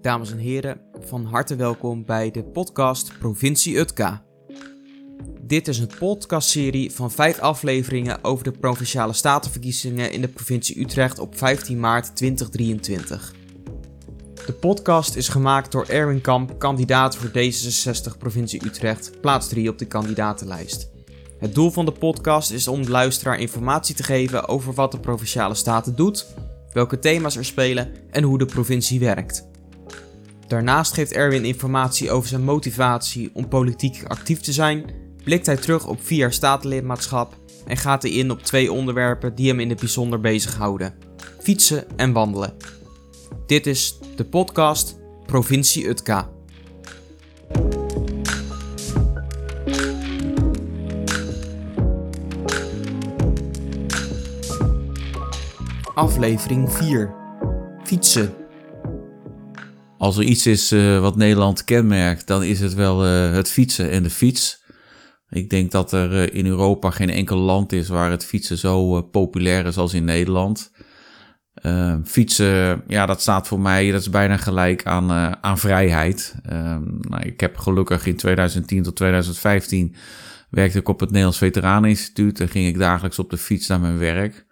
Dames en heren, van harte welkom bij de podcast Provincie Utka. Dit is een podcastserie van vijf afleveringen over de provinciale statenverkiezingen in de provincie Utrecht op 15 maart 2023. De podcast is gemaakt door Erwin Kamp, kandidaat voor D66 provincie Utrecht, plaats 3 op de kandidatenlijst. Het doel van de podcast is om de luisteraar informatie te geven over wat de provinciale staten doet, welke thema's er spelen en hoe de provincie werkt. Daarnaast geeft Erwin informatie over zijn motivatie om politiek actief te zijn, blikt hij terug op vier jaar statenlidmaatschap en gaat hij in op twee onderwerpen die hem in het bijzonder bezighouden: fietsen en wandelen. Dit is de podcast Provincie Utka. Aflevering 4 Fietsen. Als er iets is uh, wat Nederland kenmerkt, dan is het wel uh, het fietsen en de fiets. Ik denk dat er uh, in Europa geen enkel land is waar het fietsen zo populair is als in Nederland. fietsen, ja, dat staat voor mij, dat is bijna gelijk aan, aan vrijheid. Ehm, nou, ik heb gelukkig in 2010 tot 2015 werkte ik op het Nederlands Veteraneninstituut en ging ik dagelijks op de fiets naar mijn werk.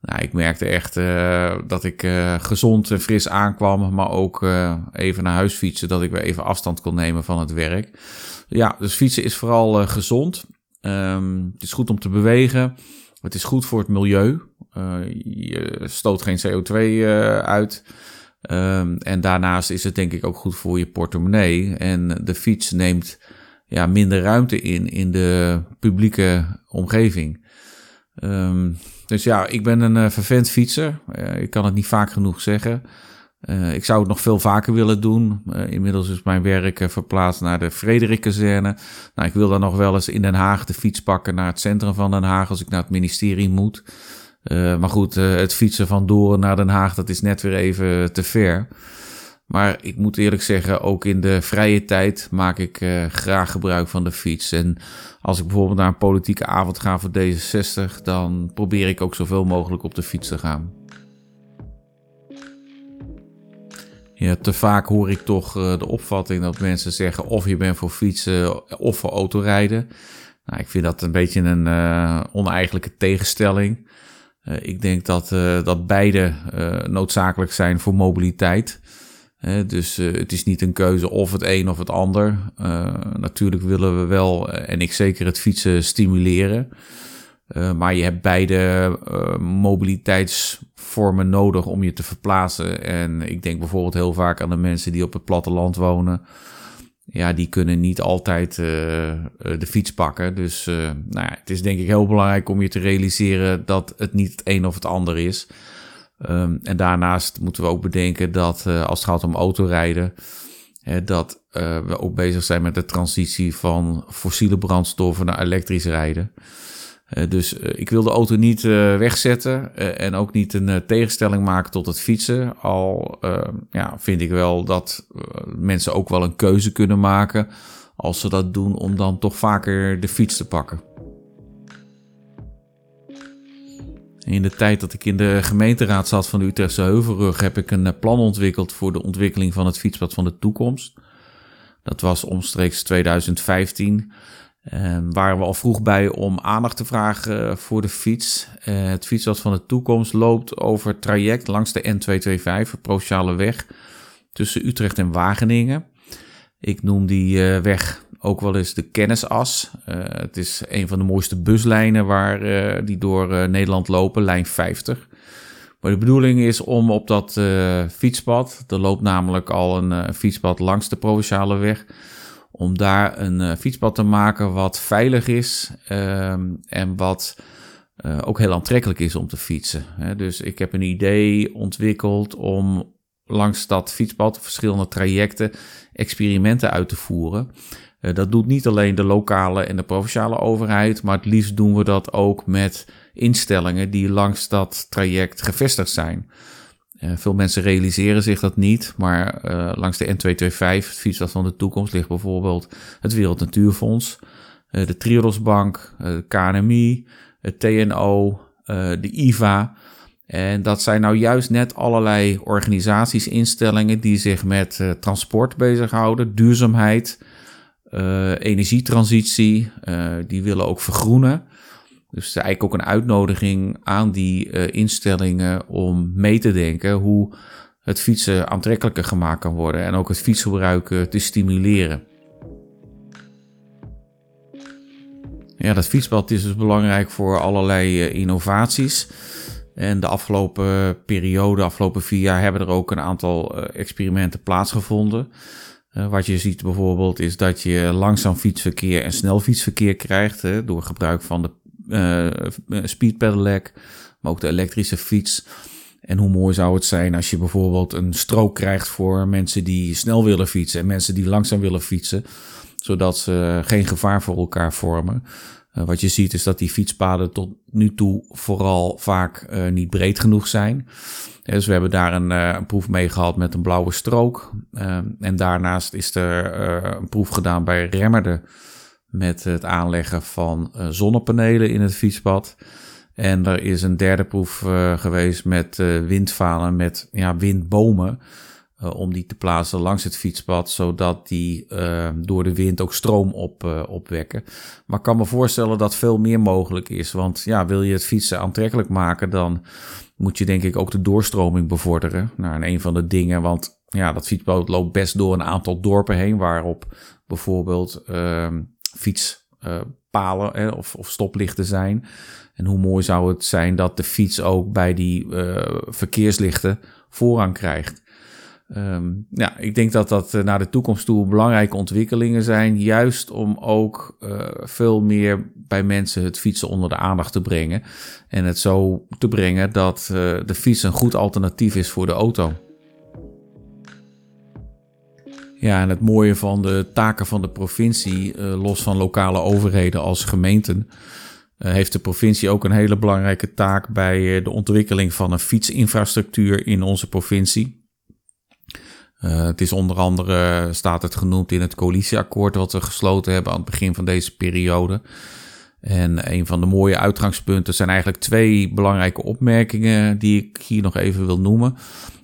Nou, ik merkte echt uh, dat ik uh, gezond en fris aankwam, maar ook uh, even naar huis fietsen, dat ik weer even afstand kon nemen van het werk. Ja, dus fietsen is vooral gezond. Um, het is goed om te bewegen. Het is goed voor het milieu. je stoot geen CO2 uit. Um, en daarnaast is het denk ik ook goed voor je portemonnee. En de fiets neemt ja, minder ruimte in in de publieke omgeving. Um, dus ja, ik ben een uh, vervent fietser. Uh, ik kan het niet vaak genoeg zeggen. Uh, ik zou het nog veel vaker willen doen. inmiddels is mijn werk verplaatst naar de Frederik-kazerne. Nou, ik wil dan nog wel eens in Den Haag de fiets pakken naar het centrum van Den Haag als ik naar het ministerie moet. maar goed, het fietsen van Doren naar Den Haag, dat is net weer even te ver. Maar ik moet eerlijk zeggen, ook in de vrije tijd maak ik uh, graag gebruik van de fiets. En als ik bijvoorbeeld naar een politieke avond ga voor D66, dan probeer ik ook zoveel mogelijk op de fiets te gaan. Ja, te vaak hoor ik toch uh, de opvatting dat mensen zeggen of je bent voor fietsen of voor autorijden. Nou, ik vind dat een beetje een uh, oneigenlijke tegenstelling. ik denk dat, dat beide noodzakelijk zijn voor mobiliteit dus uh, het is niet een keuze of het een of het ander. Uh, natuurlijk willen we wel, eh, en ik zeker, het fietsen stimuleren. Maar je hebt beide mobiliteitsvormen nodig om je te verplaatsen. En ik denk bijvoorbeeld heel vaak aan de mensen die op het platteland wonen. Ja, die kunnen niet altijd de fiets pakken. Dus nou ja, het is denk ik heel belangrijk om je te realiseren dat het niet het een of het ander is. Um, en daarnaast moeten we ook bedenken dat uh, als het gaat om autorijden, hè, dat uh, we ook bezig zijn met de transitie van fossiele brandstoffen naar elektrisch rijden. Uh, dus ik wil de auto niet wegzetten en ook niet een tegenstelling maken tot het fietsen. Al ehm, ja, vind ik wel dat mensen ook wel een keuze kunnen maken als ze dat doen om dan toch vaker de fiets te pakken. In de tijd dat ik in de gemeenteraad zat van de Utrechtse Heuvelrug heb ik een eh, plan ontwikkeld voor de ontwikkeling van het fietspad van de toekomst. Dat was omstreeks 2015. Uh, waren we al vroeg bij om aandacht te vragen voor de fiets. Uh, het fietspad van de toekomst loopt over het traject langs de N225, de Provinciale Weg, tussen Utrecht en Wageningen. Ik noem die weg ook wel eens de kennisas. Uh, het is een van de mooiste buslijnen waar, uh, die door uh, Nederland lopen, lijn 50. Maar de bedoeling is om op dat fietspad, er loopt namelijk al een fietspad langs de provinciale weg, om daar een fietspad te maken wat veilig is ehm, en wat ook heel aantrekkelijk is om te fietsen. Dus ik heb een idee ontwikkeld om langs dat fietspad verschillende trajecten experimenten uit te voeren. Uh, dat doet niet alleen de lokale en de provinciale overheid, maar het liefst doen we dat ook met instellingen die langs dat traject gevestigd zijn. Uh, veel mensen realiseren zich dat niet, maar uh, langs de N225, het fietspad van de toekomst, ligt bijvoorbeeld het Wereld Natuurfonds, de Triodosbank, de KNMI, het TNO, de IVA. En dat zijn nou juist net allerlei organisaties, instellingen die zich met transport bezighouden, duurzaamheid, energietransitie. Uh, die willen ook vergroenen. Dus het is eigenlijk ook een uitnodiging aan die instellingen om mee te denken hoe het fietsen aantrekkelijker gemaakt kan worden en ook het fietsgebruik te stimuleren. Ja, dat fietspad is dus belangrijk voor allerlei innovaties. En de afgelopen periode, de afgelopen vier jaar, hebben er ook een aantal experimenten plaatsgevonden. Uh, wat je ziet bijvoorbeeld is dat je langzaam fietsverkeer en snel fietsverkeer krijgt hè, door gebruik van de uh, speed pedelec, maar ook de elektrische fiets. En hoe mooi zou het zijn als je bijvoorbeeld een strook krijgt voor mensen die snel willen fietsen en mensen die langzaam willen fietsen, zodat ze geen gevaar voor elkaar vormen. Uh, wat je ziet is dat die fietspaden tot nu toe vooral vaak uh, niet breed genoeg zijn. Dus we hebben daar een, uh, een proef mee gehad met een blauwe strook. en daarnaast is er een proef gedaan bij Remmerde met het aanleggen van zonnepanelen in het fietspad. En er is een derde proef geweest met windvalen met ja, windbomen. Uh, om die te plaatsen langs het fietspad, zodat die uh, door de wind ook stroom op, uh, opwekken. Maar ik kan me voorstellen dat veel meer mogelijk is. Want ja, wil je het fietsen aantrekkelijk maken, dan moet je denk ik ook de doorstroming bevorderen. Nou, een van de dingen, want ja, dat fietspad loopt best door een aantal dorpen heen, waarop bijvoorbeeld ehm, fietspalen eh, of, of stoplichten zijn. En hoe mooi zou het zijn dat de fiets ook bij die verkeerslichten voorrang krijgt. Um, ja, ik denk dat dat uh, naar de toekomst toe belangrijke ontwikkelingen zijn. Juist om ook uh, veel meer bij mensen het fietsen onder de aandacht te brengen. En het zo te brengen dat uh, de fiets een goed alternatief is voor de auto. Ja, en het mooie van de taken van de provincie, los van lokale overheden als gemeenten, heeft de provincie ook een hele belangrijke taak bij de ontwikkeling van een fietsinfrastructuur in onze provincie. Uh, het is onder andere, staat het genoemd in het coalitieakkoord wat we gesloten hebben aan het begin van deze periode. En een van de mooie uitgangspunten zijn eigenlijk twee belangrijke opmerkingen die ik hier nog even wil noemen.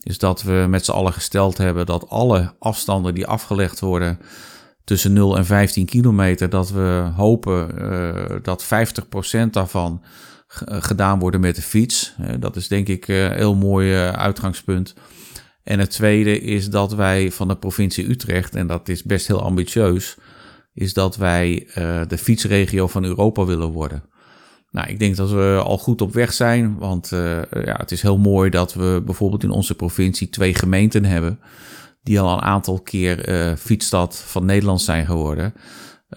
Is dat we met z'n allen gesteld hebben dat alle afstanden die afgelegd worden tussen 0 en 15 kilometer, dat we hopen uh, dat 50% daarvan gedaan worden met de fiets. Uh, dat is denk ik een heel mooi uitgangspunt. En het tweede is dat wij van de provincie Utrecht, en dat is best heel ambitieus, is dat wij uh, de fietsregio van Europa willen worden. Nou, ik denk dat we al goed op weg zijn, want uh, ja, het is heel mooi dat we bijvoorbeeld in onze provincie twee gemeenten hebben die al een aantal keer uh, fietsstad van Nederland zijn geworden.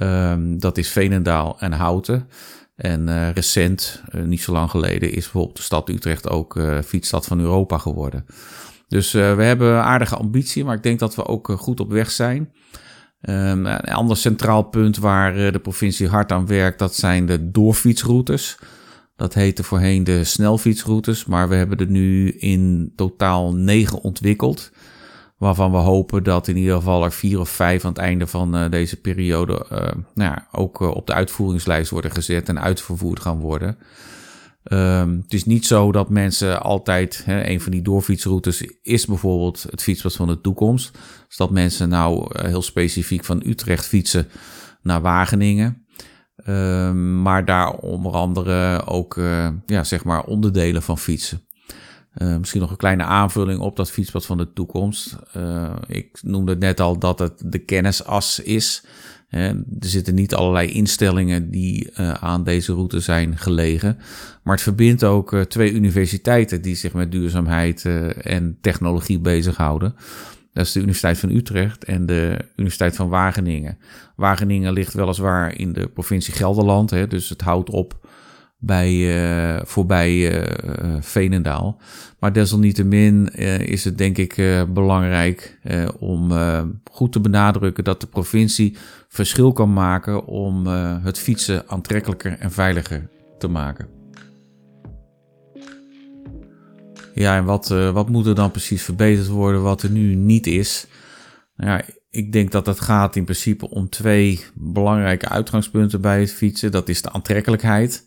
Um, dat is Veenendaal en Houten. En recent, niet zo lang geleden, is bijvoorbeeld de stad Utrecht ook fietsstad van Europa geworden. Dus uh, we hebben aardige ambitie, maar ik denk dat we ook uh, goed op weg zijn. Um, een ander centraal punt waar uh, de provincie hard aan werkt, dat zijn de doorfietsroutes. Dat heette voorheen de snelfietsroutes, maar we hebben er nu in totaal negen ontwikkeld. Waarvan we hopen dat in ieder geval er vier of vijf aan het einde van deze periode nou ja, ook op de uitvoeringslijst worden gezet en uitvervoerd gaan worden. Um, het is niet zo dat mensen altijd, een van die doorfietsroutes is bijvoorbeeld het fietspad van de toekomst. Dus dat mensen nou eh, heel specifiek van Utrecht fietsen naar Wageningen. Um, maar daar onder andere ook uh, ja, zeg maar onderdelen van fietsen. Uh, misschien nog een kleine aanvulling op dat fietspad van de toekomst. Ik noemde net al dat het de kennisas is. Er zitten niet allerlei instellingen die uh, aan deze route zijn gelegen. Maar het verbindt ook uh, twee universiteiten die zich met duurzaamheid uh, en technologie bezighouden. Dat is de Universiteit van Utrecht en de Universiteit van Wageningen. Wageningen ligt weliswaar in de provincie Gelderland, hè, dus het houdt op bij, uh, voorbij uh, Veenendaal. Maar desalniettemin is het denk ik belangrijk om goed te benadrukken dat de provincie verschil kan maken om het fietsen aantrekkelijker en veiliger te maken. Ja, en wat, wat moet er dan precies verbeterd worden wat er nu niet is? Nou ja, ik denk dat het gaat in principe om twee belangrijke uitgangspunten bij het fietsen. Dat is de aantrekkelijkheid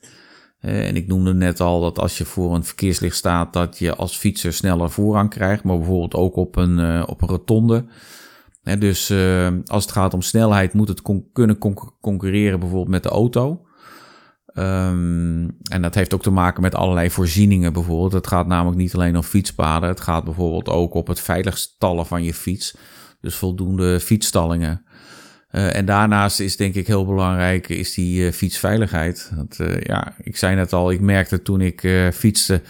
en ik noemde net al dat als je voor een verkeerslicht staat, dat je als fietser sneller voorrang krijgt, maar bijvoorbeeld ook op een, op een rotonde. dus als het gaat om snelheid, moet het kunnen concurreren bijvoorbeeld met de auto. Ehm, en dat heeft ook te maken met allerlei voorzieningen bijvoorbeeld. Het gaat namelijk niet alleen om fietspaden. Het gaat bijvoorbeeld ook op het veilig stallen van je fiets. Dus voldoende fietsstallingen. Uh, en daarnaast is denk ik heel belangrijk is die uh, fietsveiligheid. Uh, ja, ik zei net al, ik merkte toen ik fietste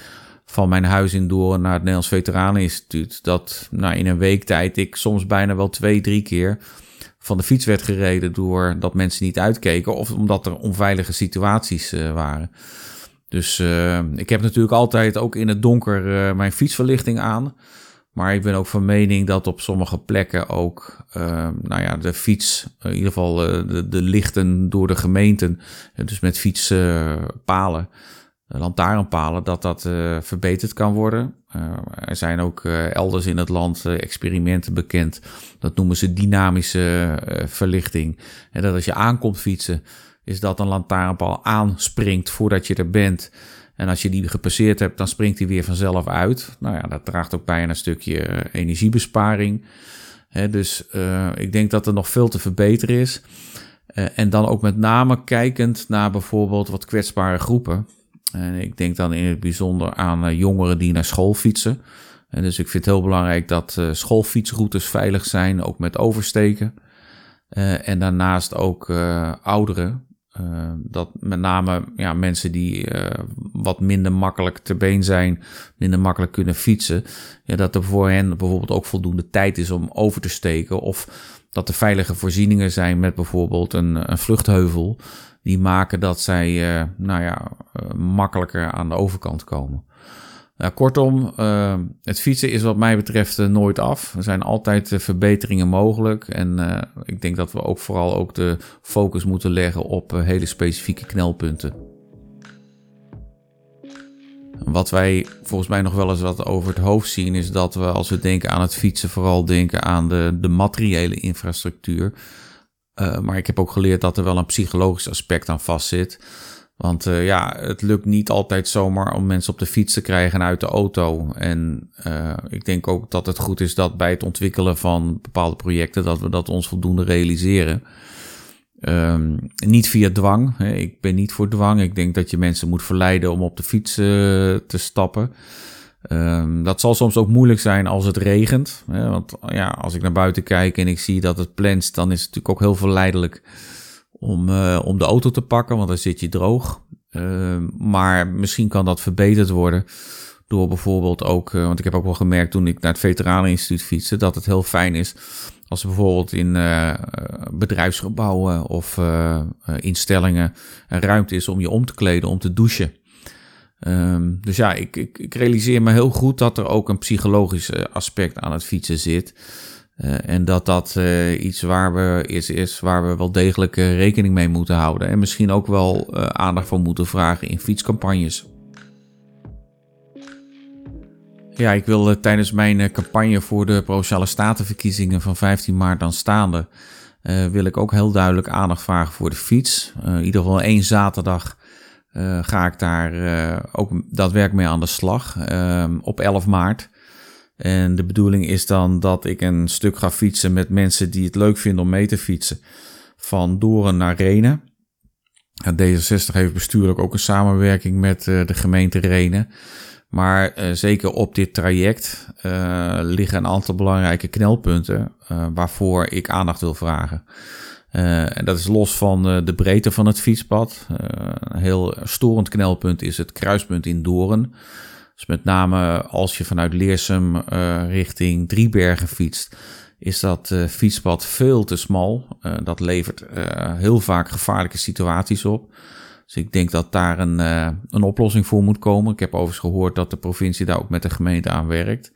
van mijn huis in Doorn naar het Nederlands Veteraneninstituut... dat nou, in een week tijd ik soms bijna wel twee, drie keer van de fiets werd gereden door dat mensen niet uitkeken of omdat er onveilige situaties waren. Dus ik heb natuurlijk altijd ook in het donker mijn fietsverlichting aan. Maar ik ben ook van mening dat op sommige plekken ook nou ja, de fiets, in ieder geval de, de lichten door de gemeenten, dus met fietspalen, lantaarnpalen, dat dat verbeterd kan worden. Er zijn ook elders in het land experimenten bekend. Dat noemen ze dynamische verlichting. En dat als je aankomt fietsen, is dat een lantaarnpaal aanspringt voordat je er bent. En als je die gepasseerd hebt, dan springt die weer vanzelf uit. Nou ja, dat draagt ook bij aan een stukje energiebesparing. dus ik denk dat er nog veel te verbeteren is. en dan ook met name kijkend naar bijvoorbeeld wat kwetsbare groepen. En ik denk dan in het bijzonder aan jongeren die naar school fietsen. En dus ik vind het heel belangrijk dat schoolfietsroutes veilig zijn, ook met oversteken. En daarnaast ook ouderen. Dat met name ja, mensen die wat minder makkelijk ter been zijn, minder makkelijk kunnen fietsen. Ja, dat er voor hen bijvoorbeeld ook voldoende tijd is om over te steken. Of dat er veilige voorzieningen zijn met bijvoorbeeld een, een vluchtheuvel die maken dat zij uh, nou ja, makkelijker aan de overkant komen. Nou, kortom, uh, het fietsen is wat mij betreft nooit af. Er zijn altijd verbeteringen mogelijk. En ik denk dat we ook vooral ook de focus moeten leggen op hele specifieke knelpunten. Wat wij volgens mij nog wel eens wat over het hoofd zien, is dat we als we denken aan het fietsen, vooral denken aan de, de materiële infrastructuur. Maar ik heb ook geleerd dat er wel een psychologisch aspect aan vastzit. Want uh, ja, het lukt niet altijd zomaar om mensen op de fiets te krijgen uit de auto. En uh, ik denk ook dat het goed is dat bij het ontwikkelen van bepaalde projecten, dat we dat ons voldoende realiseren. Um, niet via dwang. Hè. Ik ben niet voor dwang. Ik denk dat je mensen moet verleiden om op de fiets te stappen. Um, dat zal soms ook moeilijk zijn als het regent. Hè, want ja, als ik naar buiten kijk en ik zie dat het plenst, dan is het natuurlijk ook heel verleidelijk om, uh, om de auto te pakken, want dan zit je droog. Uh, maar misschien kan dat verbeterd worden door bijvoorbeeld ook, uh, want ik heb ook wel gemerkt toen ik naar het Veteraneninstituut fietste, dat het heel fijn is als er bijvoorbeeld in uh, bedrijfsgebouwen of instellingen ruimte is om je om te kleden, om te douchen. Um, dus ja, ik, ik, ik, realiseer me heel goed dat er ook een psychologisch aspect aan het fietsen zit. Uh, en dat dat uh, iets waar we, is, is waar we wel degelijk rekening mee moeten houden. En misschien ook wel aandacht voor moeten vragen in fietscampagnes. Ja, ik wil tijdens mijn campagne voor de Provinciale Statenverkiezingen van 15 maart aanstaande... wil ik ook heel duidelijk aandacht vragen voor de fiets. in ieder geval één zaterdag ga ik daar ook daadwerkelijk mee aan de slag uh, op 11 maart. En de bedoeling is dan dat ik een stuk ga fietsen met mensen die het leuk vinden om mee te fietsen. Van Doren naar Renen. D66 heeft bestuurlijk ook een samenwerking met uh, de gemeente Renen. Maar zeker op dit traject liggen een aantal belangrijke knelpunten waarvoor ik aandacht wil vragen. En dat is los van de breedte van het fietspad. Een heel storend knelpunt is het kruispunt in Doren. Dus met name als je vanuit Leersum richting Driebergen fietst, is dat fietspad veel te smal. dat levert heel vaak gevaarlijke situaties op. Dus ik denk dat daar een, een oplossing voor moet komen. Ik heb overigens gehoord dat de provincie daar ook met de gemeente aan werkt.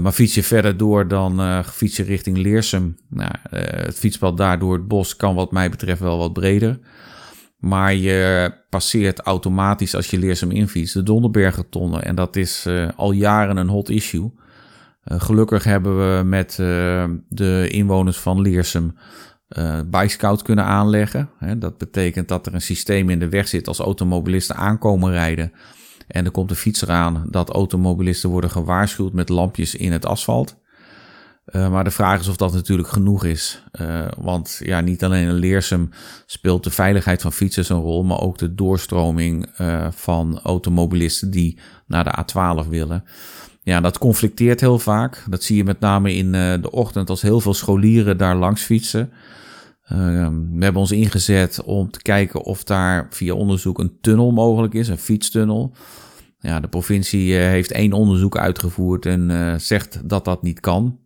Maar fiets je verder door, dan fiets je richting Leersum. Nou, het fietspad daar door het bos kan wat mij betreft wel wat breder. Maar je passeert automatisch als je Leersum infietst de Donderbergentonnen. En dat is al jaren een hot issue. gelukkig hebben we met de inwoners van Leersum uh, bike kunnen aanleggen. dat betekent dat er een systeem in de weg zit als automobilisten aankomen rijden. En er komt een fietser aan dat automobilisten worden gewaarschuwd met lampjes in het asfalt. Uh, maar de vraag is of dat natuurlijk genoeg is. Uh, want ja, niet alleen in Leersum speelt de veiligheid van fietsers een rol, maar ook de doorstroming uh, van automobilisten die naar de A12 willen. Ja, dat conflicteert heel vaak. Dat zie je met name in de ochtend als heel veel scholieren daar langs fietsen. We hebben ons ingezet om te kijken of daar via onderzoek een tunnel mogelijk is, een fietstunnel. Ja, de provincie heeft één onderzoek uitgevoerd en zegt dat dat niet kan.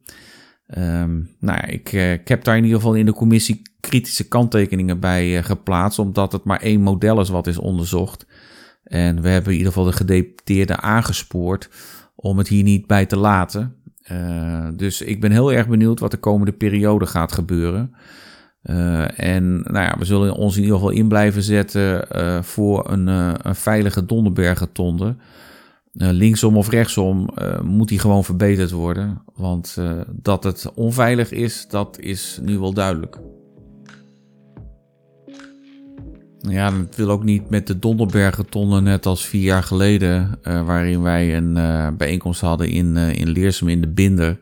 Um, nou ja, ik, heb daar in ieder geval in de commissie kritische kanttekeningen bij geplaatst, omdat het maar één model is wat is onderzocht. En we hebben in ieder geval de gedeputeerden aangespoord om het hier niet bij te laten. Dus ik ben heel erg benieuwd wat de komende periode gaat gebeuren. En nou ja, we zullen ons in ieder geval in blijven zetten voor een, een veilige Donderbergentonde. Uh, linksom of rechtsom uh, moet die gewoon verbeterd worden. Want uh, dat het onveilig is, dat is nu wel duidelijk. Ja, dat wil ook niet met de Donderbergentonnen net als vier jaar geleden, waarin wij een bijeenkomst hadden in, in Leersum in de Binder.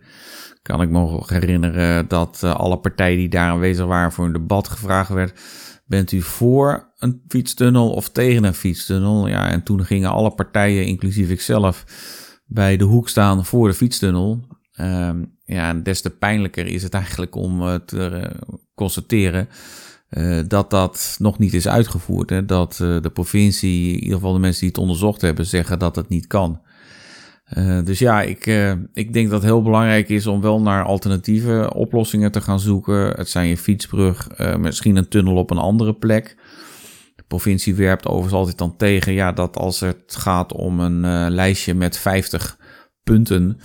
Kan ik me nog herinneren dat alle partijen die daar aanwezig waren voor een debat gevraagd werd Bent u voor een fietstunnel of tegen een fietstunnel? Ja, en toen gingen alle partijen, inclusief ikzelf, bij de hoek staan voor de fietstunnel. Um, ja, en des te pijnlijker is het eigenlijk om uh, te uh, constateren dat dat nog niet is uitgevoerd. Hè? Dat de provincie, in ieder geval de mensen die het onderzocht hebben, zeggen dat het niet kan. Uh, dus ja, ik, uh, ik denk dat het heel belangrijk is om wel naar alternatieve oplossingen te gaan zoeken. Het zijn je fietsbrug, uh, misschien een tunnel op een andere plek. De provincie werpt overigens altijd dan tegen ja, dat als het gaat om een lijstje met 50 punten,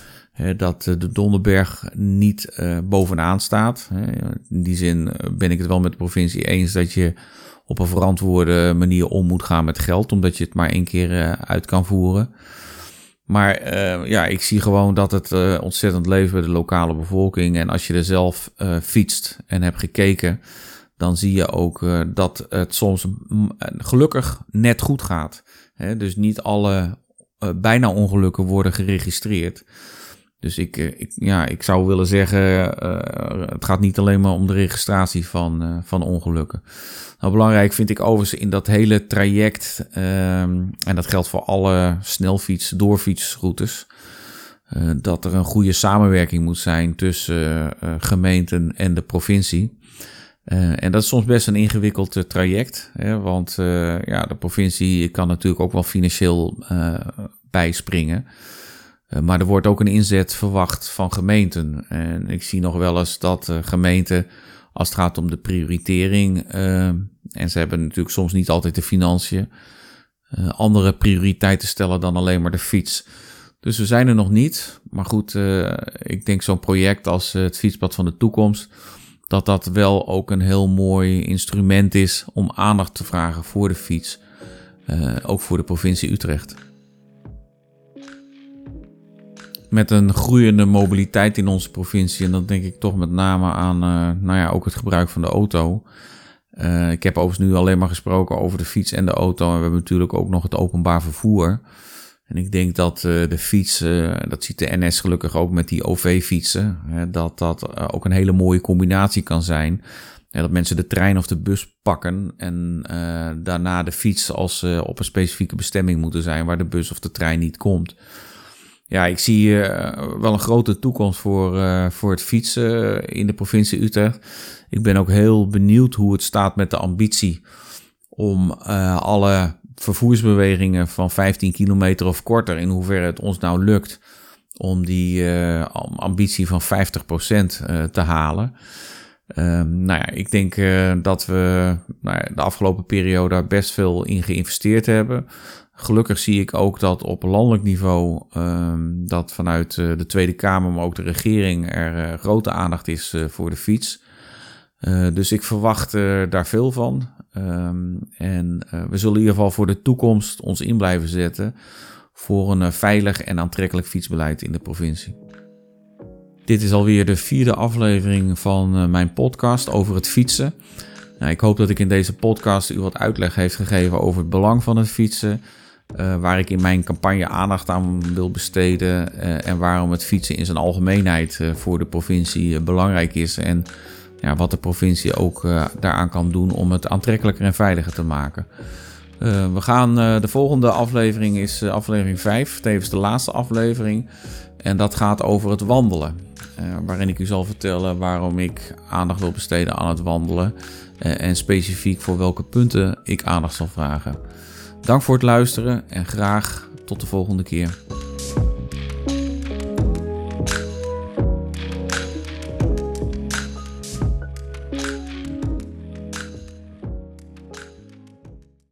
dat de Donderberg niet bovenaan staat. In die zin ben ik het wel met de provincie eens dat je op een verantwoorde manier om moet gaan met geld, omdat je het maar één keer uit kan voeren. Maar uh, ja, ik zie gewoon dat het uh, ontzettend leeft bij de lokale bevolking. En als je er zelf uh, fietst en hebt gekeken, dan zie je ook dat het soms gelukkig net goed gaat. Dus niet alle bijna ongelukken worden geregistreerd. Dus ik, ik, ja, ik zou willen zeggen, het gaat niet alleen maar om de registratie van, van ongelukken. Nou, belangrijk vind ik overigens in dat hele traject, um, en dat geldt voor alle snelfiets, doorfietsroutes, dat er een goede samenwerking moet zijn tussen gemeenten en de provincie. En dat is soms best een ingewikkeld traject, hè, want ja, de provincie kan natuurlijk ook wel financieel bijspringen. Maar er wordt ook een inzet verwacht van gemeenten. En ik zie nog wel eens dat gemeenten als het gaat om de prioritering. Uh, en ze hebben natuurlijk soms niet altijd de financiën. Andere prioriteiten stellen dan alleen maar de fiets. Dus we zijn er nog niet. Maar goed, ik denk zo'n project als het fietspad van de toekomst. Dat dat wel ook een heel mooi instrument is om aandacht te vragen voor de fiets. ook voor de provincie Utrecht. Met een groeiende mobiliteit in onze provincie. En dan denk ik toch met name aan uh, nou ja, ook het gebruik van de auto. Uh, ik heb overigens nu alleen maar gesproken over de fiets en de auto. En we hebben natuurlijk ook nog het openbaar vervoer. En ik denk dat uh, de fiets, dat ziet de NS gelukkig ook met die OV-fietsen, dat dat ook een hele mooie combinatie kan zijn. dat mensen de trein of de bus pakken en daarna de fiets als ze op een specifieke bestemming moeten zijn waar de bus of de trein niet komt ja, ik zie uh, wel een grote toekomst voor, uh, voor het fietsen in de provincie Utrecht. Ik ben ook heel benieuwd hoe het staat met de ambitie om alle vervoersbewegingen van 15 kilometer of korter, in hoeverre het ons nou lukt om die ambitie van 50% te halen. Ehm, nou ja, ik denk dat we nou ja, de afgelopen periode daar best veel in geïnvesteerd hebben. Gelukkig zie ik ook dat op landelijk niveau, um, dat vanuit uh, de Tweede Kamer, maar ook de regering, er uh, grote aandacht is uh, voor de fiets. dus ik verwacht daar veel van. Um, en we zullen in ieder geval voor de toekomst ons in blijven zetten voor een veilig en aantrekkelijk fietsbeleid in de provincie. Dit is alweer de vierde aflevering van eh, mijn podcast over het fietsen. Nou, ik hoop dat ik in deze podcast u wat uitleg heeft gegeven over het belang van het fietsen. Uh, waar ik in mijn campagne aandacht aan wil besteden. Uh, en waarom het fietsen in zijn algemeenheid uh, voor de provincie belangrijk is. En ja, wat de provincie ook daaraan kan doen om het aantrekkelijker en veiliger te maken. we gaan, de volgende aflevering is aflevering 5, tevens de laatste aflevering. En dat gaat over het wandelen. waarin ik u zal vertellen waarom ik aandacht wil besteden aan het wandelen. en specifiek voor welke punten ik aandacht zal vragen. Dank voor het luisteren en graag tot de volgende keer.